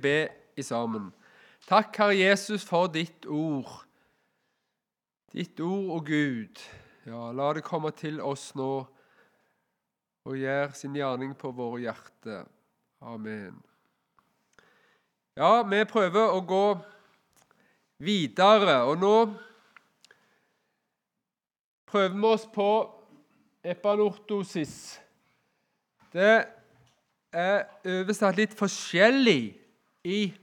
be i sammen. Takk, Herre Jesus, for ditt ord. Ditt ord og Gud. Ja, la det komme til oss nå og gjøre sin gjerning på våre hjerter. Amen. Ja, vi prøver å gå videre, og nå prøver vi oss på epanortosis. Det er oversatt litt forskjellig i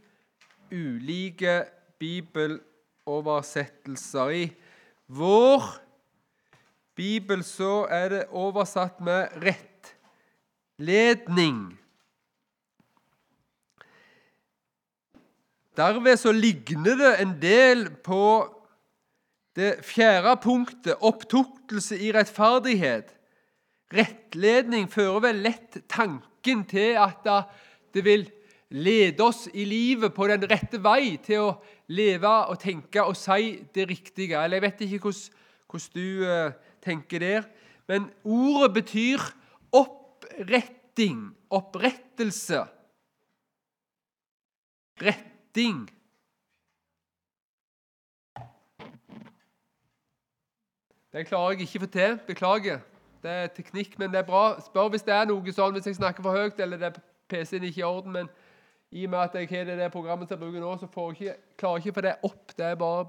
ulike bibeloversettelser. I vår bibel så er det oversatt med rettledning. Derved så ligner det en del på det fjerde punktet, opptuktelse i rettferdighet. Rettledning fører vel lett tanken til at det vil lede oss i livet på den rette vei til å leve og tenke og si det riktige. Eller Jeg vet ikke hvordan, du uh, tenker der. Men ordet betyr oppretting, opprettelse. Retting. Det klarer jeg ikke å få til. Beklager. Det er teknikk, men det er bra. Spør hvis det er noe sånn, hvis jeg snakker for høyt eller det er PC-en ikke i orden. men i og med at jeg har det, det programmet jeg bruker nå, så ikke, klarer jeg ikke å få det opp. Det er bare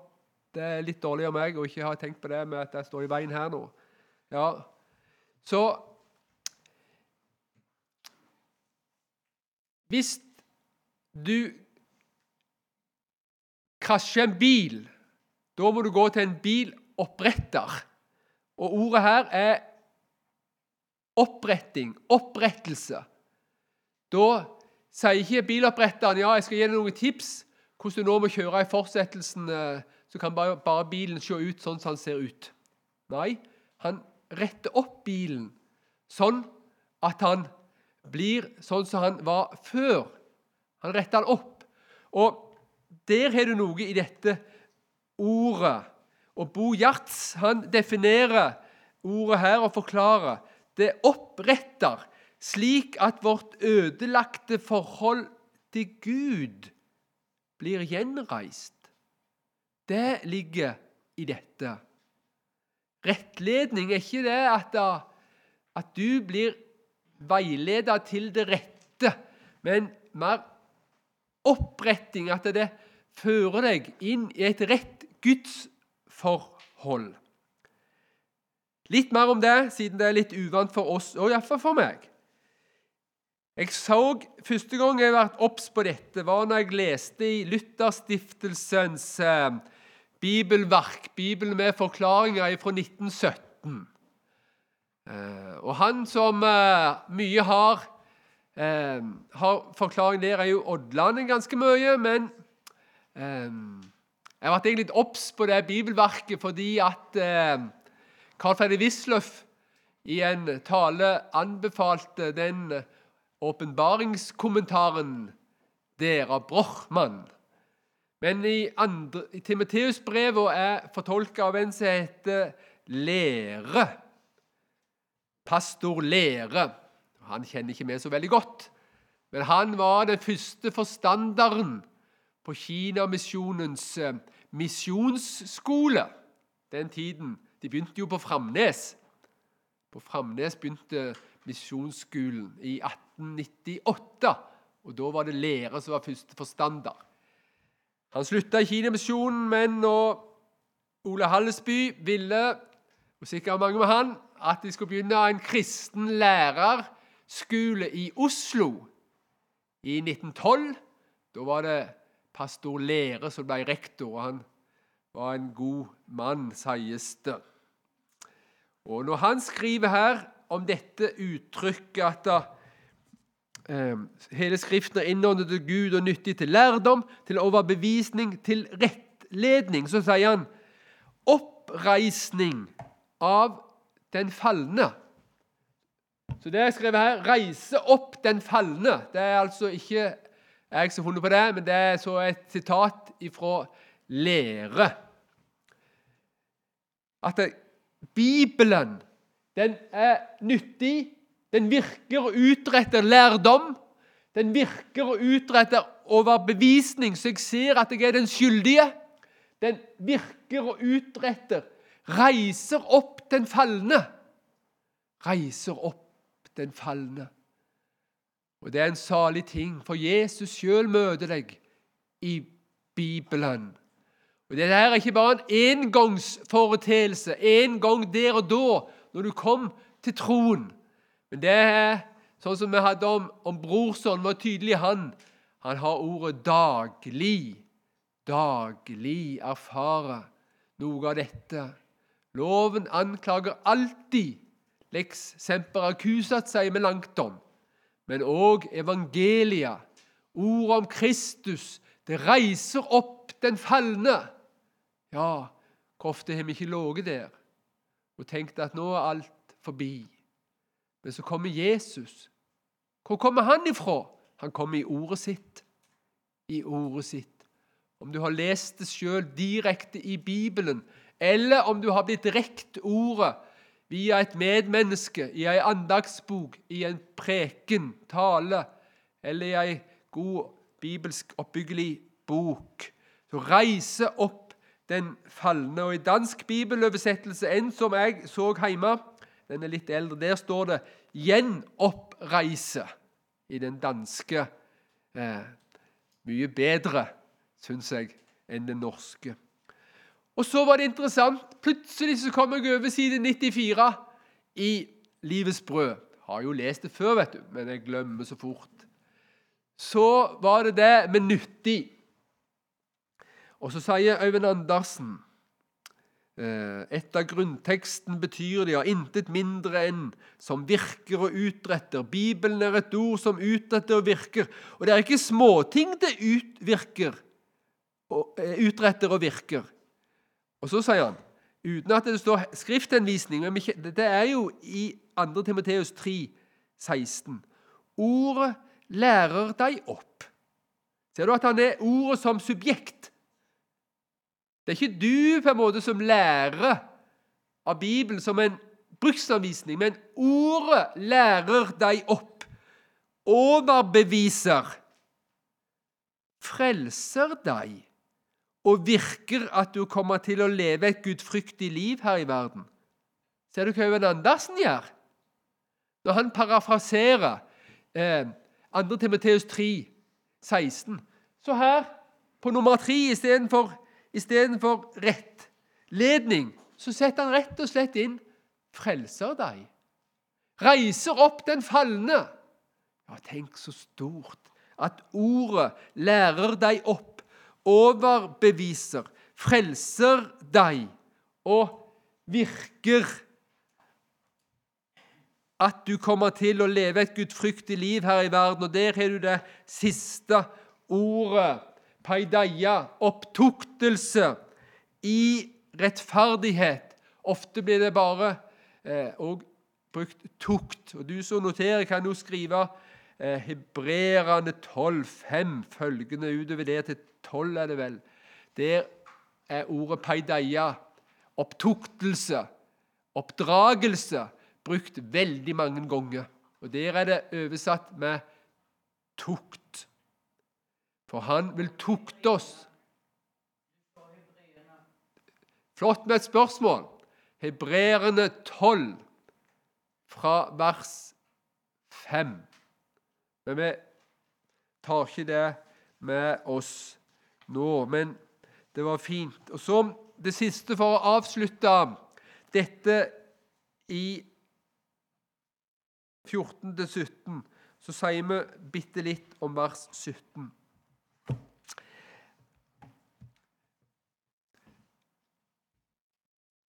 det er litt dårlig av meg å ikke ha tenkt på det med at jeg står i veien her nå. Ja, Så Hvis du krasjer en bil, da må du gå til en biloppretter. Og ordet her er oppretting, opprettelse. Da sier ikke biloppretteren ja, jeg skal gi deg noen tips hvordan du nå må kjøre i fortsettelsen, eh, så kan bare, bare bilen se ut sånn som han ser ut. Nei, han retter opp bilen sånn at han blir sånn som han var før. Han retter han opp. Og der har du noe i dette ordet. Og Bo Gjerts han definerer ordet her og forklarer. Det oppretter slik at vårt ødelagte forhold til Gud blir gjenreist. Det ligger i dette. Rettledning er ikke det at, at du blir veiledet til det rette, men mer oppretting, at det fører deg inn i et rett gudsforhold. Litt mer om det, siden det er litt uvant for oss, og iallfall for meg. Jeg så Første gang jeg ble obs på dette, var når jeg leste i Lutherstiftelsens eh, bibelverk, Bibelen med forklaringer fra 1917. Eh, og han som eh, mye har, eh, har forklaring der, er jo Odland ganske mye. Men eh, jeg ble egentlig obs på det bibelverket fordi at eh, Carl Fredrik Wisløff i en tale anbefalte den åpenbaringskommentaren der av Brochmann. Men i, andre, i Timoteus-brevet er fortolka av en som heter Lære. Pastor Lære. Han kjenner ikke vi så veldig godt, men han var den første forstanderen på Kinamisjonens eh, misjonsskole den tiden. De begynte jo på Framnes. På Framnes begynte misjonsskolen i 1898. og Da var det lærer som var første forstander. Han slutta i Kinamisjonen, men nå Ole Hallesby ville, og sikkert mange med han, at de skulle begynne en kristen lærerskole i Oslo i 1912 Da var det pastor Lære som ble rektor, og han var en god mann, sies det. Og Når han skriver her om dette uttrykket at eh, hele Skriften er innåndet til Gud og nyttig til lærdom, til overbevisning, til rettledning. Så sier han oppreisning av den falne. Så det jeg skrevet her, 'reise opp den falne', det er altså ikke jeg som har funnet på det, men det er så et sitat fra lære. At Bibelen den er nyttig den virker og utretter lærdom. Den virker og utretter overbevisning, så jeg ser at jeg er den skyldige. Den virker og utretter, reiser opp den falne. Reiser opp den falne. Og det er en salig ting, for Jesus sjøl møter deg i Bibelen. Og Det er ikke bare en engangsforeteelse, en gang der og da, når du kom til troen. Men det er sånn som vi hadde om, om brorson, var tydelig han. Han har ordet 'daglig'. Daglig erfare noe av dette. Loven anklager alltid lex semper accusat, sier vi langt om. Men òg evangeliet, ordet om Kristus, det reiser opp den falne. Ja, hvor ofte har vi ikke ligget der og tenkte at nå er alt forbi? Men så kommer Jesus. Hvor kommer han ifra? Han kommer i ordet sitt. I ordet sitt. Om du har lest det sjøl direkte i Bibelen, eller om du har blitt rekt ordet via et medmenneske, i ei andagsbok, i en preken, tale, eller i ei god bibelsk oppbyggelig bok, så reiser opp den falne. Og I dansk bibeløversettelse, en som jeg så hjemme, den er litt eldre, der står det 'gjenoppreise' i den danske. Eh, mye bedre, syns jeg, enn den norske. Og så var det interessant. Plutselig så kom jeg over side 94 i Livets brød. Har jo lest det før, vet du, men jeg glemmer så fort. Så var det det med nyttig. Og så sier Øyvind Andersen et etter grunnteksten betyr det ja, intet mindre enn som virker og utretter. Bibelen er et ord som utretter og virker. Og det er ikke småting det utvirker, eh, utretter og virker. Og så sier han, uten at det står skrifthenvisning Det er jo i 2. Timoteus 3, 16. Ordet lærer deg opp. Ser du at han er ordet som subjekt? Det er ikke du på en måte som lærer av Bibelen som en bruksanvisning, men ordet lærer deg opp, overbeviser, frelser deg og virker at du kommer til å leve et gudfryktig liv her i verden. Ser du hva Øyvind Andersen gjør? Når han parafraserer eh, 2. Timoteus 3, 16, så her på nummer 3 istedenfor istedenfor rettledning, så setter han rett og slett inn 'frelser deg'. Reiser opp den falne. Ja, tenk så stort at ordet lærer deg opp, overbeviser, frelser deg og virker at du kommer til å leve et gudfryktig liv her i verden. Og der har du det siste ordet paideia, opptuktelse, i rettferdighet. Ofte blir det bare eh, brukt tukt. Og Du som noterer, kan jo skrive eh, Hebreerne 12,5 følgende utover det til 12, er det vel. Der er ordet paideia, opptuktelse, oppdragelse, brukt veldig mange ganger. Og Der er det oversatt med tukt. For han vil tukte oss. Flott med et spørsmål. Hebreerne 12, fra vers 5. Men vi tar ikke det med oss nå. Men det var fint. Og så det siste for å avslutte dette i 14-17, så sier vi bitte litt om vers 17.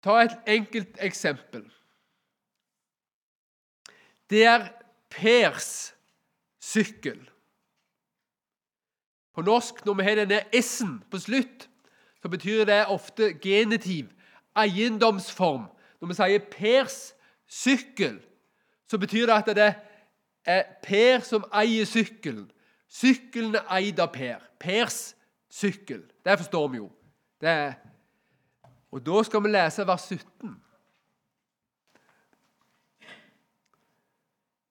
Ta et enkelt eksempel. Det er Pers sykkel. På norsk, når vi har denne S-en på slutt, så betyr det ofte genitiv, eiendomsform. Når vi sier Pers sykkel, så betyr det at det er Per som eier sykkelen. Sykkelen er eid av Per. Pers sykkel. Det forstår vi jo. Det er og Da skal vi lese vers 17.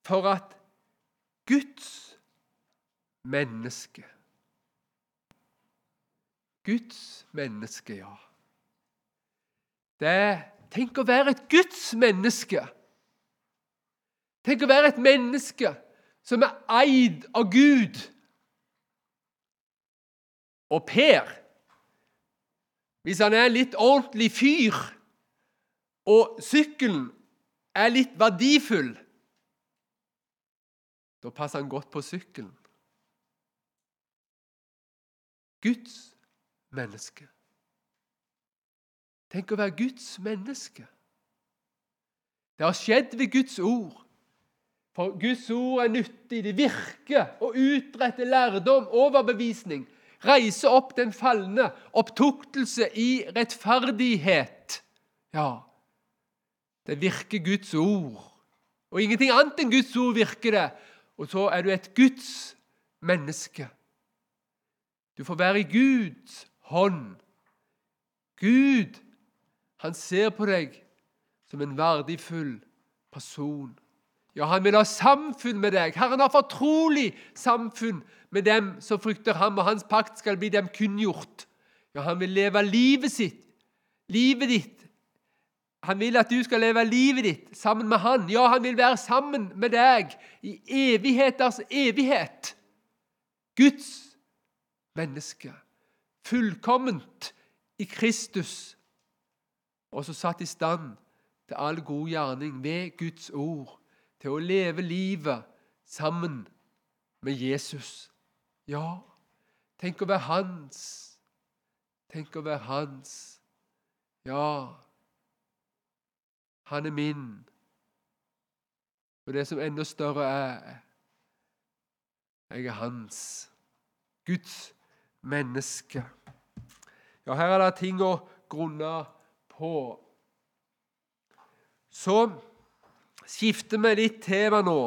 For at Guds menneske. Guds menneske, ja. Det, tenk å være et Guds menneske. Tenk å være et menneske som er eid av Gud. Og Per, hvis han er en litt ordentlig fyr, og sykkelen er litt verdifull, da passer han godt på sykkelen. Guds menneske. Tenk å være Guds menneske. Det har skjedd ved Guds ord. For Guds ord er nyttig, det virker og utretter lærdom, overbevisning, reise opp den falne, opptuktelse i rettferdighet. Ja, det virker Guds ord. Og ingenting annet enn Guds ord virker det. Og så er du et Guds menneske. Du får være i Guds hånd. Gud, han ser på deg som en verdifull person. Ja, han vil ha samfunn med deg. Herren har fortrolig samfunn med dem som frykter ham, og hans pakt skal bli dem kunngjort. Ja, han vil leve livet sitt, livet ditt. Han vil at du skal leve livet ditt sammen med han. Ja, han vil være sammen med deg i evigheters evighet. Guds menneske, fullkomment i Kristus, og så satt i stand til all god gjerning ved Guds ord til å leve livet sammen med Jesus. Ja, tenk å være hans. Tenk å være hans. Ja, han er min. Og det som enda større er jeg er hans. Guds menneske. Ja, her er det ting å grunne på. Så skifter vi litt tema nå.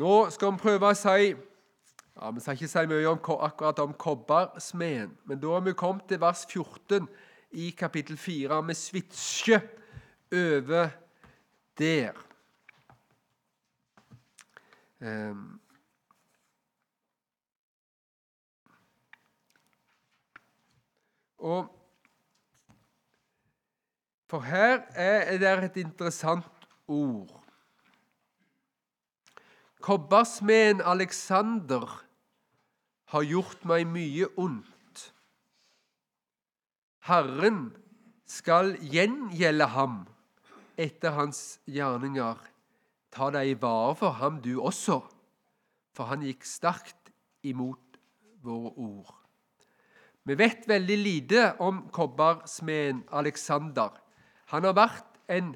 Nå skal vi prøve å si ja, Vi skal ikke si mye om, akkurat om kobbersmeden, men da har vi kommet til vers 14 i kapittel 4. Vi switcher over der. Um, og For her er det et interessant ord. Kobbersmeden Alexander har gjort meg mye ondt. Herren skal gjengjelde ham etter hans gjerninger. Ta deg i vare for ham, du også, for han gikk sterkt imot våre ord. Vi vet veldig lite om kobbersmeden Alexander. Han har vært en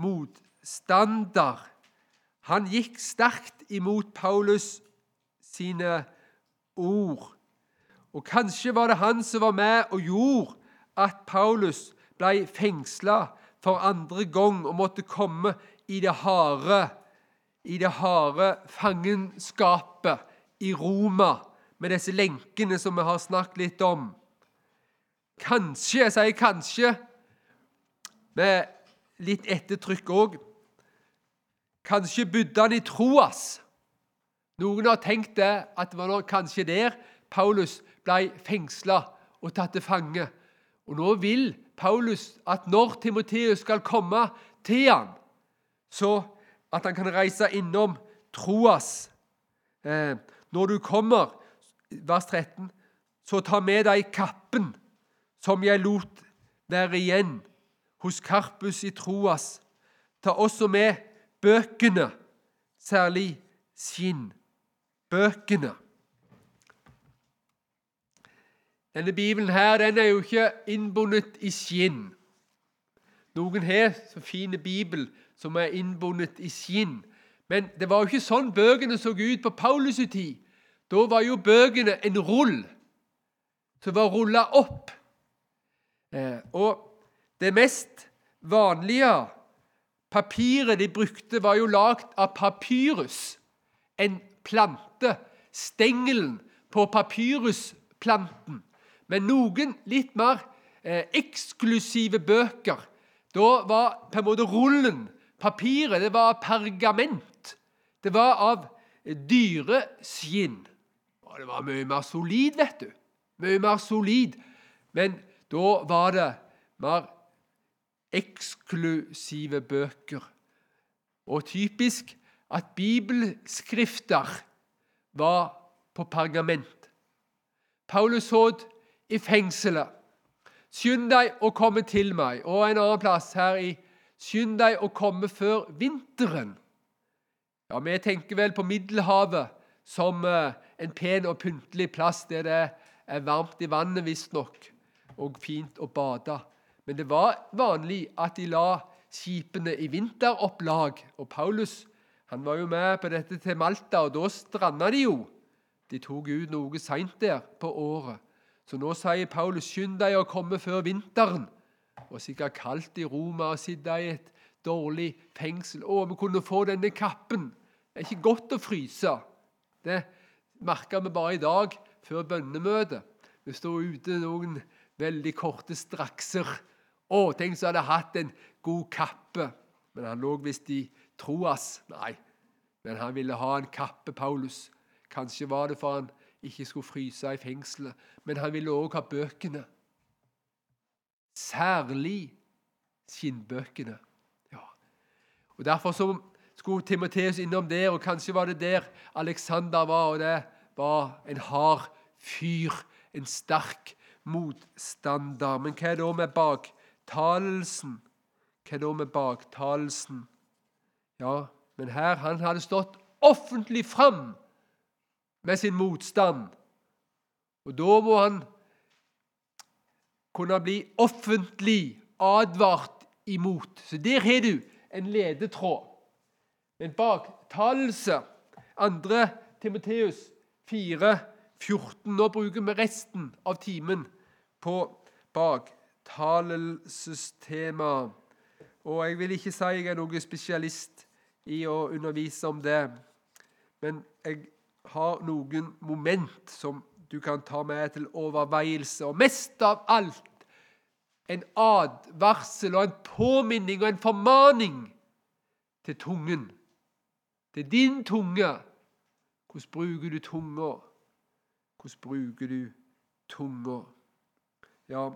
mot standard. Han gikk sterkt imot Paulus sine ord. Og kanskje var det han som var med og gjorde at Paulus ble fengsla for andre gang og måtte komme i det harde, i det harde fangenskapet i Roma med disse lenkene som vi har snakket litt om. Kanskje, jeg sier kanskje, med litt ettertrykk òg, Kanskje bodde han i Troas. Noen har tenkt det, at det var kanskje der Paulus ble fengsla og tatt til fange. Og Nå vil Paulus at når Timoteus skal komme til ham, så at han kan reise innom Troas. Eh, når du kommer, vers 13, så ta med deg kappen som jeg lot være igjen hos Karpus i Troas. Ta også med bøkene, særlig skinnbøkene. Denne Bibelen her, den er jo ikke innbundet i skinn. Noen har så fine bibel som er innbundet i skinn. Men det var jo ikke sånn bøkene så ut på Paulus' tid. Da var jo bøkene en rull som var rulla opp. Eh, og det mest vanlige Papiret de brukte, var jo lagd av papyrus, en plante. Stengelen på papyrusplanten. Men noen litt mer eh, eksklusive bøker Da var på en måte rullen, papiret, det var pergament. Det var av dyreskinn. Det var mye mer solid, vet du. Mye mer solid. Men da var det mer eksklusive bøker. Og typisk at bibelskrifter var på pergament. Paulus råd i fengselet. Skynd deg å komme til meg. Og en annen plass her i Skynd deg å komme før vinteren. Ja, Vi tenker vel på Middelhavet som eh, en pen og pyntelig plass der det er varmt i vannet, visstnok, og fint å bade. Men det var vanlig at de la skipene i vinteropplag. Og Paulus han var jo med på dette til Malta, og da stranda de jo. De tok ut noe seint der på året. Så nå sier Paulus, skynd deg å komme før vinteren. Og sikkert kaldt i Roma å sitte i et dårlig fengsel. Å, vi kunne få denne kappen. Det er ikke godt å fryse. Det merka vi bare i dag før bønnemøtet. Vi sto ute noen veldig korte strakser. Å, tenk så hadde hatt en god kappe. Men han lå visst i Troas. Nei, men han ville ha en kappe, Paulus. Kanskje var det for han ikke skulle fryse i fengselet, men han ville òg ha bøkene. Særlig skinnbøkene. Ja. Og Derfor så skulle Timoteus innom der, og kanskje var det der Alexander var. og Det var en hard fyr, en sterk motstander. Men hva er det da med baktalelsen? Hva da med baktalelsen? Ja, men her han hadde stått offentlig fram med sin motstand. Og da må han kunne bli offentlig advart imot. Så der har du en ledetråd. En baktalelse. 2. Timoteus 4, 14. Nå bruker vi resten av timen på baktalelsestema. Og jeg vil ikke si jeg er noen spesialist i å undervise om det, men jeg har noen moment som du kan ta med til overveielse. Og mest av alt en advarsel og en påminning og en formaning til tungen. Er din tunge. Hvordan bruker du tunga? Hvordan bruker du tunga? Ja,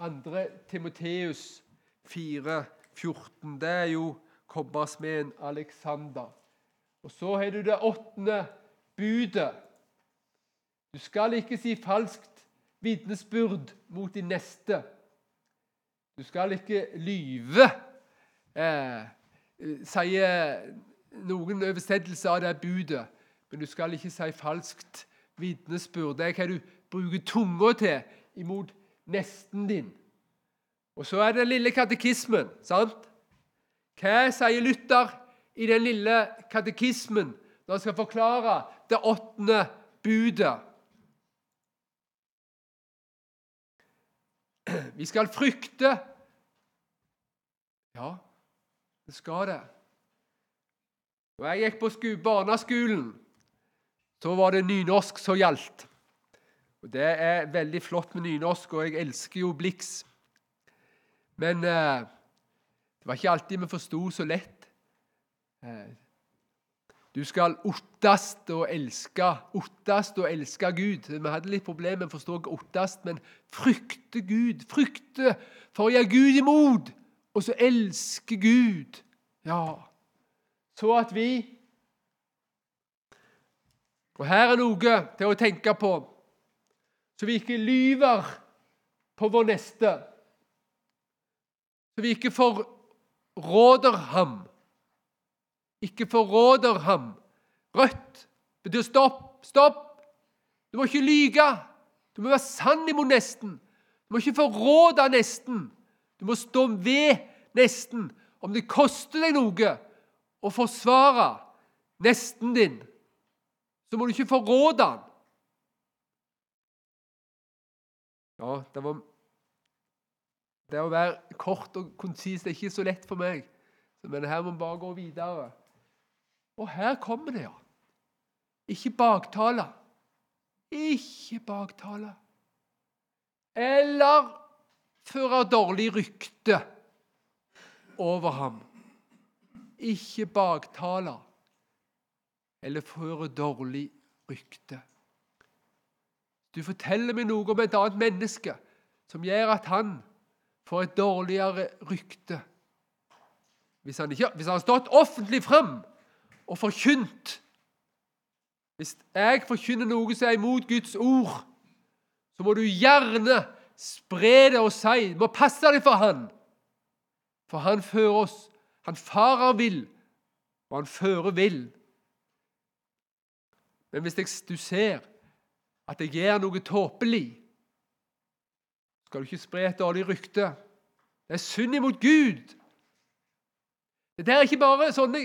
2. Timoteus 4, 14, det er jo kobbersmeden Alexander. Og så har du det åttende budet. Du skal ikke si falskt vitnesbyrd mot din neste. Du skal ikke lyve, eh, sier noen oversettelse av det budet. Men du skal ikke si falskt vitnesbyrd. Det er hva du bruker tunga til imot nesten din. Og så er det den lille katekismen. sant? Hva sier Luther i den lille katekismen når han skal forklare det åttende budet? Vi skal frykte. Ja, det skal det. Da jeg gikk på barneskolen, så var det nynorsk som gjaldt. Og Det er veldig flott med nynorsk, og jeg elsker jo Blix. Men eh, det var ikke alltid vi forsto så lett. Eh, du skal ottast og elske ottast og elske Gud. Vi hadde litt problemer med å forstå ottast, men frykte Gud. Frykte for å gjøre Gud imot, og så elske Gud. Ja, så at vi Og her er noe til å tenke på, så vi ikke lyver på vår neste så vi ikke forråder ham. Ikke forråder ham. Rødt betyr stopp. Stopp! Du må ikke lyge. Du må være sann imot nesten. Du må ikke forråde nesten. Du må stå ved nesten. Om det koster deg noe å forsvare nesten din, så må du ikke forråde han. Ja, det var det å være kort og konsis er ikke så lett for meg. Men her må vi bare gå videre. Og her kommer det, ja. Ikke baktale. Ikke baktale. Eller føre dårlig rykte over ham. Ikke baktale eller føre dårlig rykte. Du forteller meg noe om et annet menneske som gjør at han får et dårligere rykte. Hvis han, har stått offentlig fram og forkynt Hvis jeg forkynner noe som er imot Guds ord, så må du gjerne spre det og si Du må passe deg for han. For han fører oss. Han farer vil, og han fører vil. Men hvis jeg, du ser at jeg gjør noe tåpelig, skal du ikke spre et dårlig rykte. Det er synd imot Gud. Dette er ikke bare sånne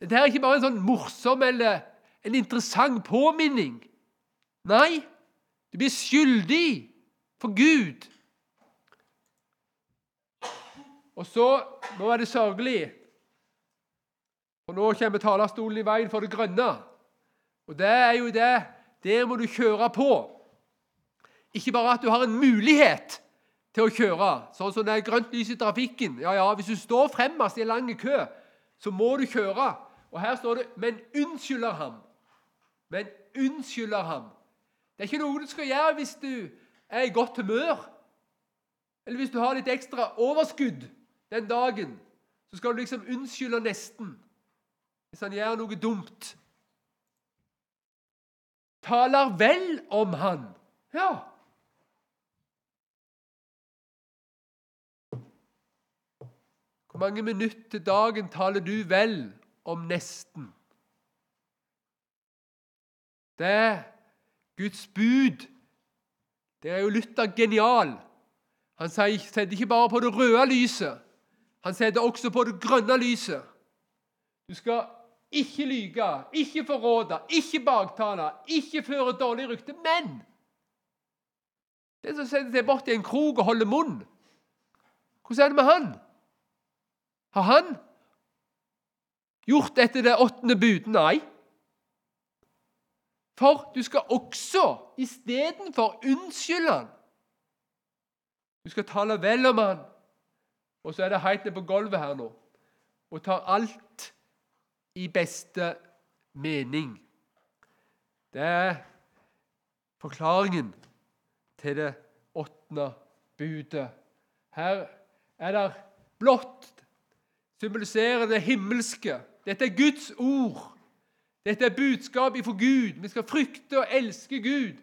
Dette er ikke bare en sånn morsom eller en interessant påminning. Nei, du blir skyldig for Gud. Og så Nå er det sørgelig, for nå kommer talerstolen i veien for det grønne. Og det er jo det Der må du kjøre på. Ikke bare at du har en mulighet til å kjøre, sånn som det er grønt lys i trafikken. Ja, ja, Hvis du står fremmest i en lang kø, så må du kjøre. Og her står det 'men unnskylder ham'. Men unnskylder ham. Det er ikke noe du skal gjøre hvis du er i godt humør, eller hvis du har litt ekstra overskudd den dagen. Så skal du liksom unnskylde nesten hvis han gjør noe dumt. Taler vel om han. Ja, Hvor mange minutter dagen taler du vel om nesten? Det Guds bud. Det er jo Luther genial. Han setter ikke bare på det røde lyset, han setter også på det grønne lyset. Du skal ikke lyge, ikke forråde, ikke baktale, ikke føre dårlig rykte. Men den som setter seg bort i en krok og holder munn, hvordan er det med han? Har han gjort etter det åttende bud? Nei. For du skal også istedenfor unnskylde han. Du skal tale vel om han. Og så er det helt ned på gulvet her nå. Og tar alt i beste mening. Det er forklaringen til det åttende budet. Her er det blått symboliserer det himmelske. Dette er Guds ord. Dette er budskapet for Gud. Vi skal frykte og elske Gud.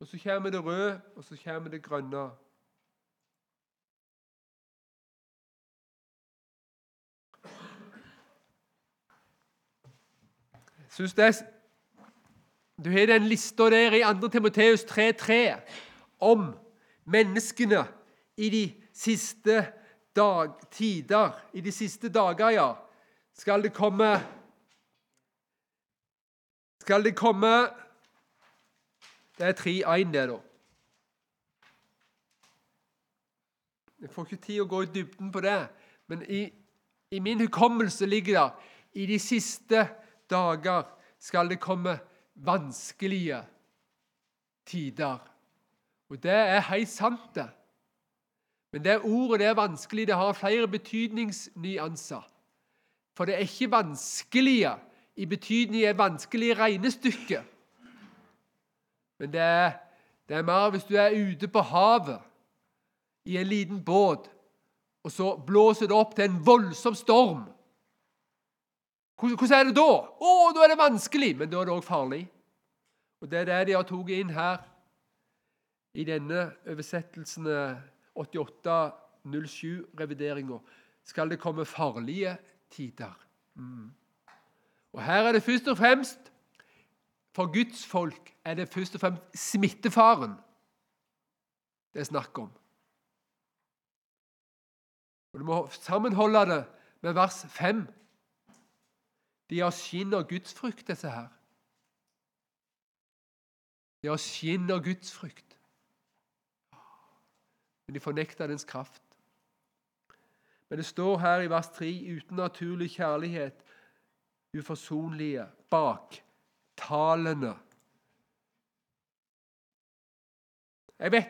Og så kommer det røde, og så kommer det grønne. Synes det er, Du har den lista der i 2. Timoteus 3,3 om menneskene i de siste dag, tider, i de siste dager, ja, skal det komme Skal det komme Det er 3-1, det, da. Jeg får ikke tid å gå i dybden på det, men i, i min hukommelse ligger det i de siste dager skal det komme vanskelige tider. Og det er helt sant, det. Men det ordet det er vanskelig. Det har flere betydningsnyanser. For det er ikke vanskelige i betydning et vanskelig regnestykke. Men det er, det er mer hvis du er ute på havet i en liten båt, og så blåser det opp til en voldsom storm. Hvordan er det da? Å, da er det vanskelig, men da er det òg farlig. Og Det er det de har tatt inn her i denne oversettelsen 8807-revideringa skal det komme farlige tider. Mm. Og Her er det først og fremst for Guds folk er det først og fremst smittefaren det er snakk om. Og Du må sammenholde det med vers 5. De har skinn av gudsfrykt, disse her. De har skinn av gudsfrykt men de fornekter dens kraft. Men det står her i vers 3 uten naturlig kjærlighet, uforsonlige, baktalende. Jeg vet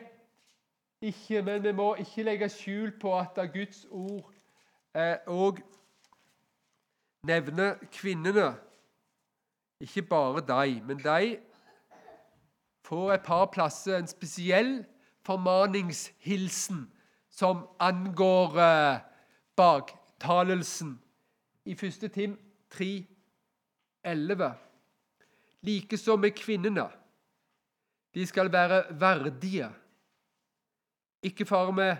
ikke, men vi må ikke legge skjul på at Guds ord òg eh, nevner kvinnene Ikke bare de, men de får et par plasser en spesiell formaningshilsen som angår eh, baktalelsen. I 1. Tim 3, 11. Likeså med kvinnene. De skal være verdige. Ikke fare med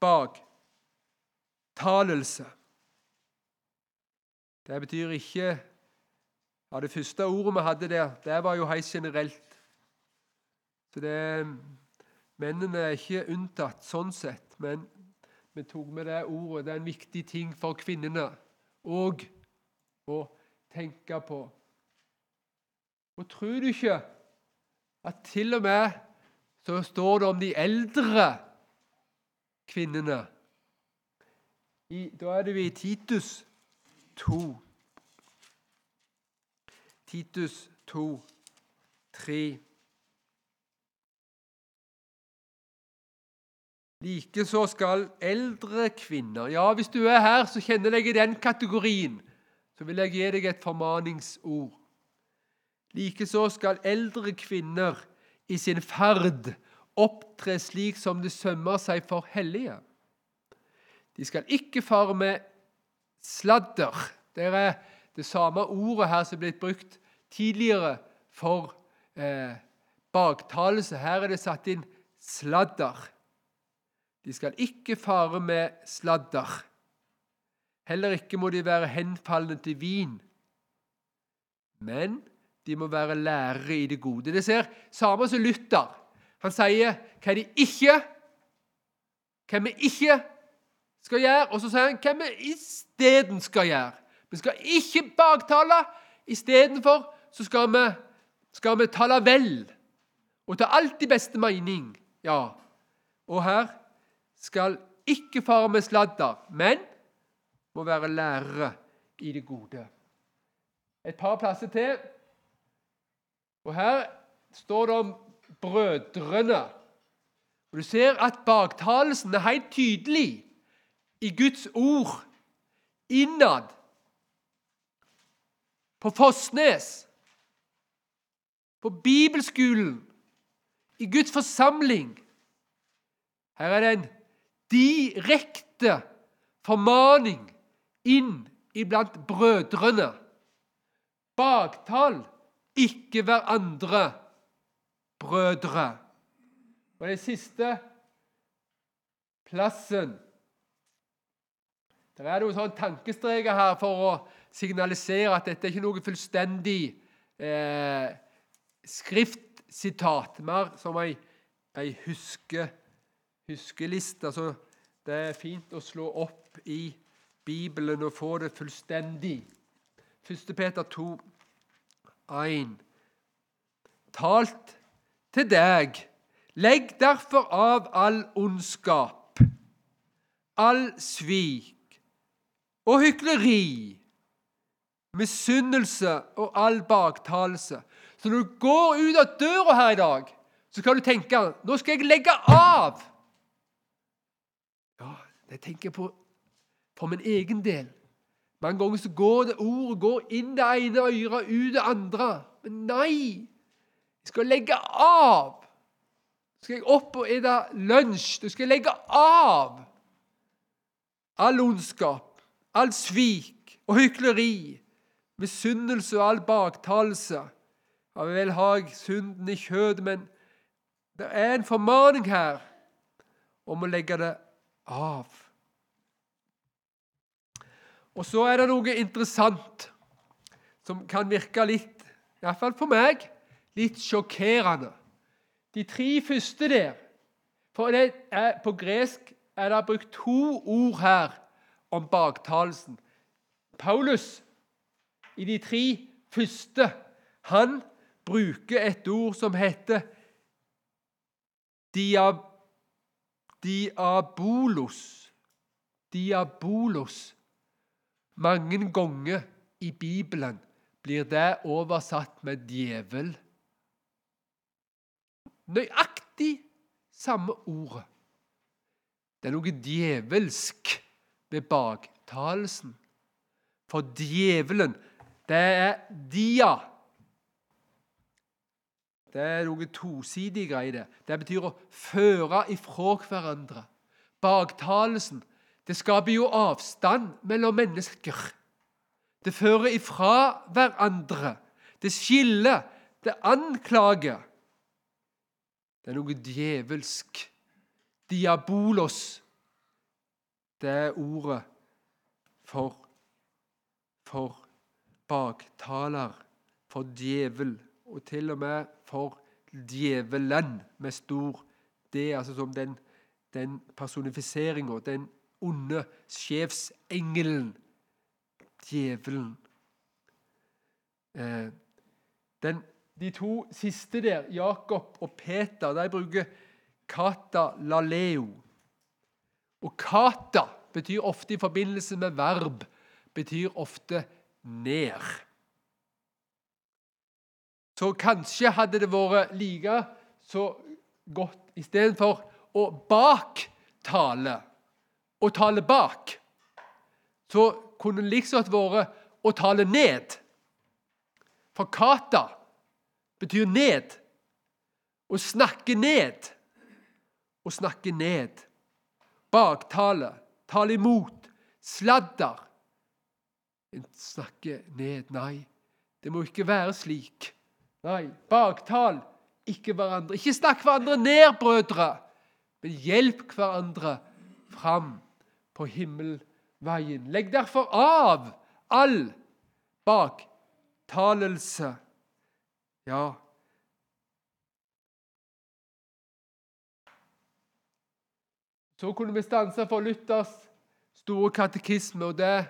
baktalelse. Det betyr ikke ja, Det første ordet vi hadde der, det var jo helt generelt. Så det, Mennene er ikke unntatt sånn sett, men vi tok med det ordet. Det er en viktig ting for kvinnene òg å tenke på. Og tror du ikke at til og med så står det om de eldre kvinnene I, Da er det vi i Titus 2. Titus 2, 3. Likeså skal eldre kvinner Ja, hvis du er her, så kjenner jeg i den kategorien. Så vil jeg gi deg et formaningsord. Likeså skal eldre kvinner i sin ferd opptre slik som det sømmer seg for hellige. De skal ikke fare med sladder. Det er det samme ordet her som er blitt brukt tidligere for eh, baktalelse. Her er det satt inn sladder. De skal ikke fare med sladder. Heller ikke må de være henfalne til vin. Men de må være lærere i det gode. Det ser samme som Luther. Han sier hva de ikke hva vi ikke skal gjøre, og så sier han hva vi isteden skal gjøre. Vi skal ikke baktale. Istedenfor så skal vi, skal vi tale vel og ta alt i beste mening. Ja, og her skal ikke fare med sladder, men må være lærere i det gode. Et par plasser til. Og Her står det om brødrene. Og Du ser at baktalelsen er helt tydelig i Guds ord innad på Fossnes, på bibelskolen, i Guds forsamling. Her er det en direkte formaning inn iblant brødrene. Baktal ikke hverandre brødre. Og den siste plassen det er noen sånn tankestreker her for å signalisere at dette er ikke noe fullstendig eh, skriftsitat, mer som ei, ei huske, huskeliste. Så det er fint å slå opp i Bibelen og få det fullstendig. 1. Peter 2, 1. Talt til deg, legg derfor av all ondskap, all svik og hykleri, misunnelse og all baktalelse. Så når du går ut av døra her i dag, så kan du tenke nå skal jeg legge av. Ja, det tenker jeg på for min egen del. Mange ganger så går det ordet går inn det ene øret, ut det andre. Men nei! Jeg skal legge av. Så skal jeg opp og spise lunsj. Du skal legge av all ondskap all svik og hykleri, misunnelse og all baktalelse. Ja vel har jeg synden i kjødet, men det er en formaning her om å legge det av. Og så er det noe interessant som kan virke litt, iallfall for meg, litt sjokkerende. De tre første der for er, På gresk er det brukt to ord her om baktalelsen. Paulus, i de tre første, han bruker et ord som heter diab diabolos. Diabolos. Mange ganger i Bibelen blir det oversatt med djevel. Nøyaktig samme ordet. Det er noe djevelsk ved baktalelsen. For djevelen, det er dia Det er noe tosidig i Det Det betyr å føre ifra hverandre. Baktalelsen det skaper jo avstand mellom mennesker. Det fører ifra hverandre. Det skiller. Det anklager. Det er noe djevelsk. Diabolos. Det er ordet for, for baktaler, for djevel, og til og med for djevelen med stor D, altså som den, den personifiseringa, den onde sjefsengelen, djevelen. Eh, den, de to siste der, Jakob og Peter, de bruker kata laleo. Og kata betyr ofte i forbindelse med verb, betyr ofte ned. Så kanskje hadde det vært like så godt istedenfor å baktale og tale bak, så kunne det liksom vært å tale ned. For kata betyr ned. Å snakke ned. Å snakke ned. Baktale, tale imot, sladder. En snakker ned. Nei, det må ikke være slik. Nei, baktal ikke hverandre. Ikke snakk hverandre ned, brødre, men hjelp hverandre fram på himmelveien. Legg derfor av all baktalelse. Ja. Så kunne vi stanse for Luthers store katekisme, og det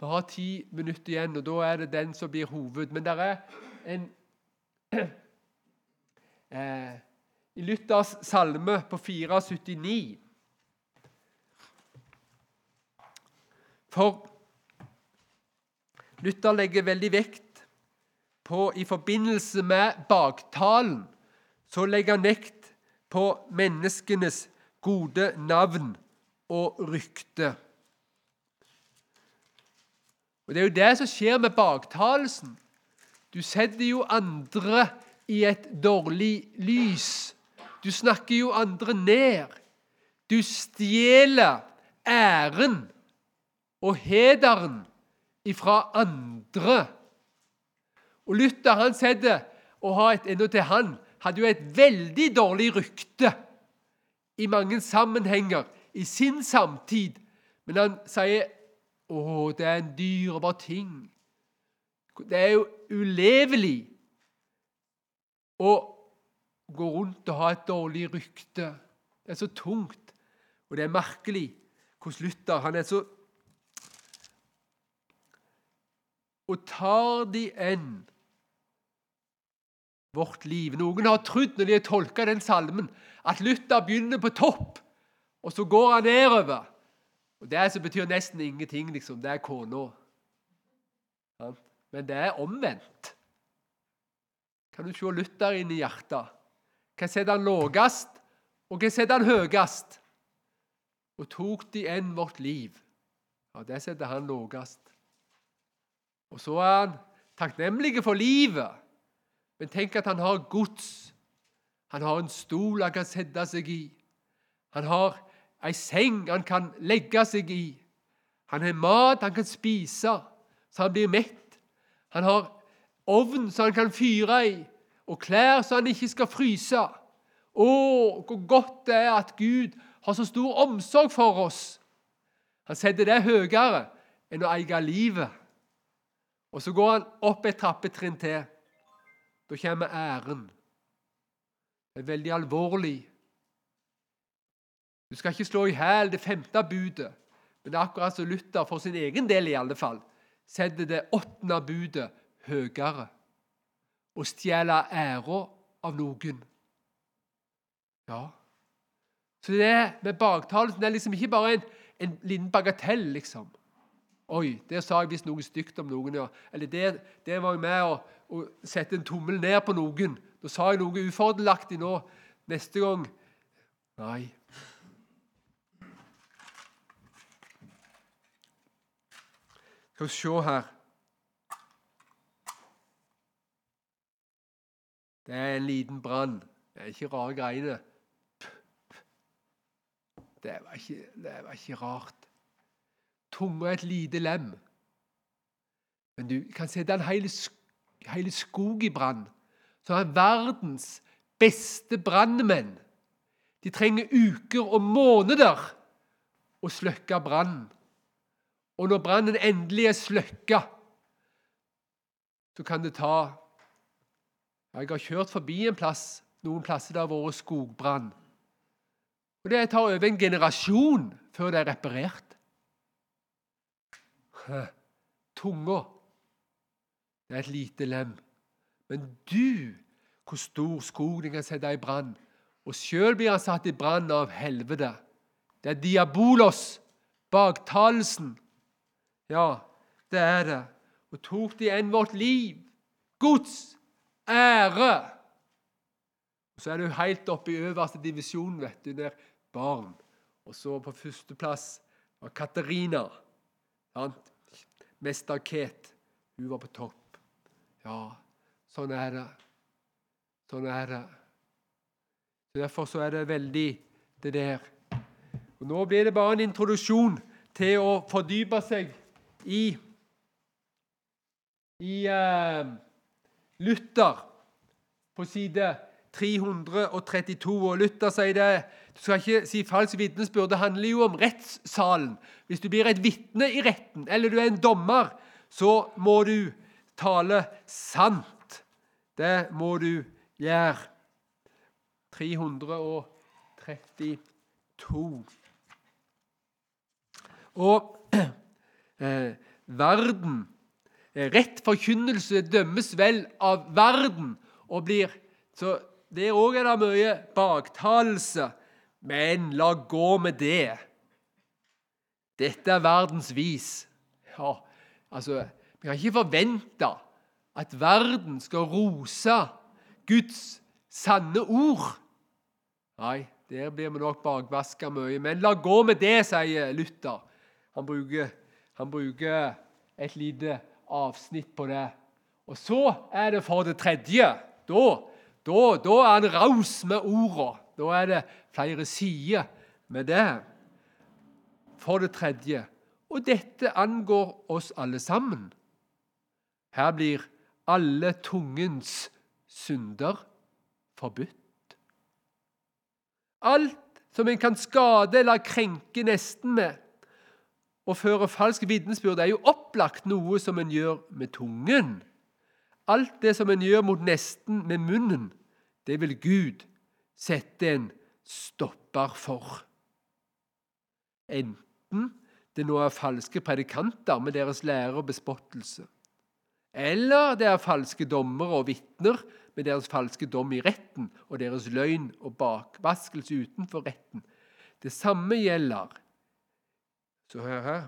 vi har ti minutter igjen, og da er det den som blir hoved. Men det er en eh, I Luthers salme på 479 For Luther legger veldig vekt på I forbindelse med baktalen så legger han vekt på menneskenes gode navn og rykte. Og Det er jo det som skjer med baktalelsen. Du setter jo andre i et dårlig lys. Du snakker jo andre ned. Du stjeler æren og hederen ifra andre. Og Luther han setter og har et til han hadde jo et veldig dårlig rykte i mange sammenhenger i sin samtid. Men han sier å, det er en dyrebar ting. Det er jo ulevelig å gå rundt og ha et dårlig rykte. Det er så tungt, og det er merkelig hvordan Luther han er så og tar de enn vårt liv. Noen har trodd når de har tolka den salmen, at Luther begynner på topp, og så går han nedover. Og Det som betyr nesten ingenting, liksom. Det er kona. Men det er omvendt. Kan du se Luther inn i hjertet? Hva setter han lavest, og hva setter han høyest? Og tok de enn vårt liv? Ja, det setter han lavest. Og så er han takknemlig for livet. Men tenk at han har gods. Han har en stol han kan sette seg i. Han har ei seng han kan legge seg i. Han har mat han kan spise, så han blir mett. Han har ovn så han kan fyre i, og klær så han ikke skal fryse. Å, hvor godt det er at Gud har så stor omsorg for oss. Han setter det høyere enn å eie livet. Og så går han opp et trappetrinn til. Da kommer æren. Er veldig alvorlig. Du skal ikke slå i hæl det femte budet, men det er akkurat som Luther, for sin egen del i alle fall, setter det åttende budet høyere. Å stjele æra av noen. Ja. Så det med baktalelsen er liksom ikke bare en, en liten bagatell, liksom. Oi, der sa jeg visst noe stygt om noen. ja. Eller der var jeg med å, å sette en tommel ned på noen. Da sa jeg noe ufordelaktig nå. Neste gang Nei. Skal vi se her Det er en liten brann. Det er ikke rare greiene. Det var ikke, det var ikke rart. Tunga er et lite lem. Men du kan sette en hel skog i brann. Så er verdens beste brannmenn. De trenger uker og måneder å slukke brannen. Og når brannen endelig er slukka, så kan det ta Jeg har kjørt forbi en plass, noen plasser det har vært skogbrann. Og Det tar over en generasjon før det er reparert. Tunga det er et lite lem. Men du, hvor stor skog den kan sette i brann. Og sjøl blir han satt i brann av helvete. Det er diabolos, baktalelsen. Ja, det er det. Og tok de enn vårt liv, gods, ære. Og Så er du helt oppe i øverste divisjon, vet du, der barn. Og så på førsteplass var Katarina. Sant? Mester Kate. Hun var på topp. Ja, sånn er det. Sånn er det. Så Derfor så er det veldig det der. Og Nå blir det bare en introduksjon til å fordype seg i i uh, Luther på side 332. Og Luther sier det Du skal ikke si falsk vitnesbyrd. Det handler jo om rettssalen. Hvis du blir et vitne i retten, eller du er en dommer, så må du tale sant. Det må du gjøre. 332. Og eh, verden eh, Rett forkynnelse dømmes vel av verden og blir Så der òg er det mye baktalelse. Men la gå med det. Dette er verdens vis. Ja, altså, Vi kan ikke forvente at verden skal rose Guds sanne ord. Nei, der blir vi nok bakvaska mye. Men la gå med det, sier Luther. Han bruker, han bruker et lite avsnitt på det. Og så er det for det tredje. Da, da, da er han raus med orda. Da er det flere sider med det. For det tredje Og dette angår oss alle sammen. Her blir alle tungens synder forbudt. Alt som en kan skade eller krenke nesten med, og føre falsk vitnesbyrd er jo opplagt noe som en gjør med tungen. Alt det som en gjør mot nesten med munnen, det vil Gud sette en stopper for. Enten det nå er falske predikanter med deres lære og bespottelse, eller det er falske dommere og vitner med deres falske dom i retten og deres løgn og bakvaskelse utenfor retten. Det samme gjelder så hør her.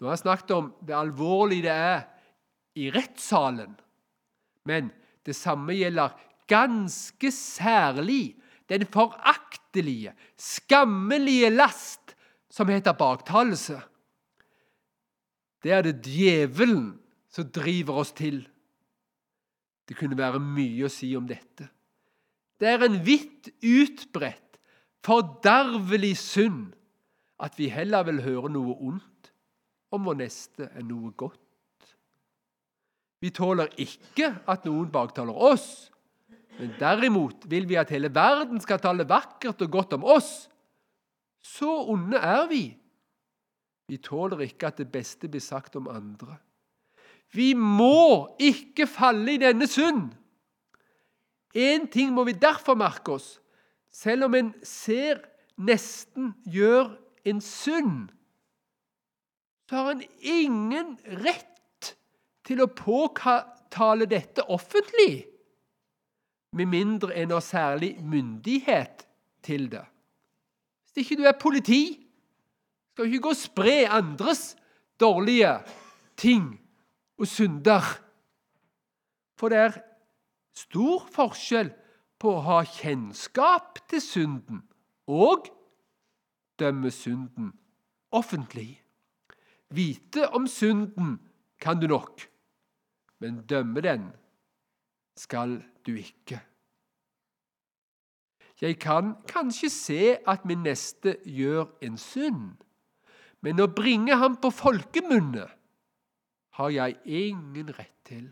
Nå har jeg snakket om det alvorlige det er i rettssalen. Men det samme gjelder ganske særlig den foraktelige, skammelige last som heter baktalelse. Det er det djevelen som driver oss til. Det kunne være mye å si om dette. Det er en vidt utbredt, fordervelig synd at vi heller vil høre noe ondt om vår neste enn noe godt. Vi tåler ikke at noen baktaler oss, men derimot vil vi at hele verden skal tale vakkert og godt om oss. Så onde er vi. Vi tåler ikke at det beste blir sagt om andre. Vi må ikke falle i denne synd. Én ting må vi derfor merke oss. Selv om en ser nesten gjør en synd, så har en ingen rett til å påtale dette offentlig, med mindre en har særlig myndighet til det. Hvis ikke du er politi, skal du ikke gå og spre andres dårlige ting og synder. For det er stor forskjell på å ha kjennskap til synden og dømme synden offentlig. Vite om synden kan du nok, men dømme den skal du ikke. Jeg kan kanskje se at min neste gjør en synd, men å bringe ham på folkemunne har jeg ingen rett til.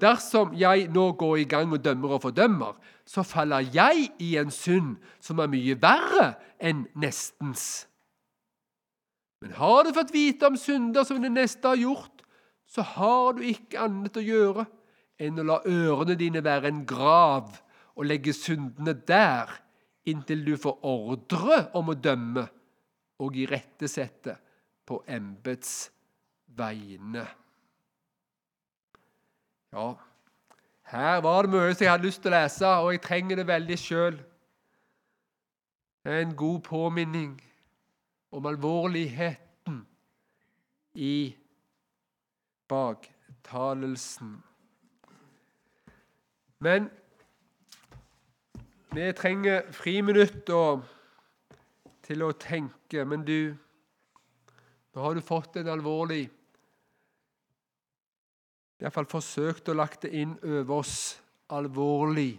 Dersom jeg nå går i gang og dømmer og fordømmer, så faller jeg i en synd som er mye verre enn nestens. Men har du fått vite om synder som den neste har gjort, så har du ikke annet å gjøre enn å la ørene dine være en grav og legge syndene der inntil du får ordre om å dømme og irettesette på embets vegne. Ja, her var det mye som jeg hadde lyst til å lese, og jeg trenger det veldig sjøl. En god påminning om alvorligheten i baktalelsen. Men vi trenger friminutt til å tenke. Men du, nå har du fått en alvorlig Iallfall forsøkt å lagt det inn over oss alvorlig.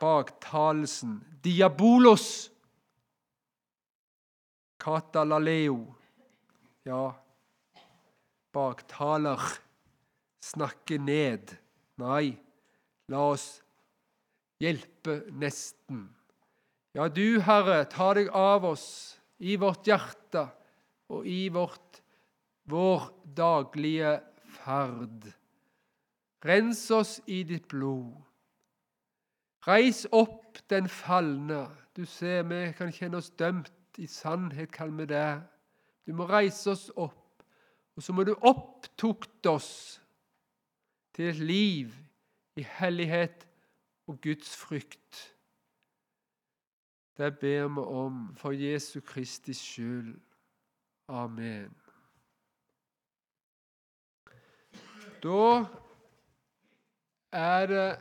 Baktalelsen. Diabolos. Katalaleo. Ja, baktaler. Snakke ned. Nei, la oss hjelpe nesten. Ja, du, Herre, ta deg av oss i vårt hjerte og i vårt, vår daglige ferd. Rens oss i ditt blod. Reis opp den falne. Du ser, vi kan kjenne oss dømt. I sannhet kan vi det. Du må reise oss opp, og så må du opptukte oss til et liv i hellighet og Guds frykt. Det ber vi om for Jesu Kristi skyld. Amen. Da er det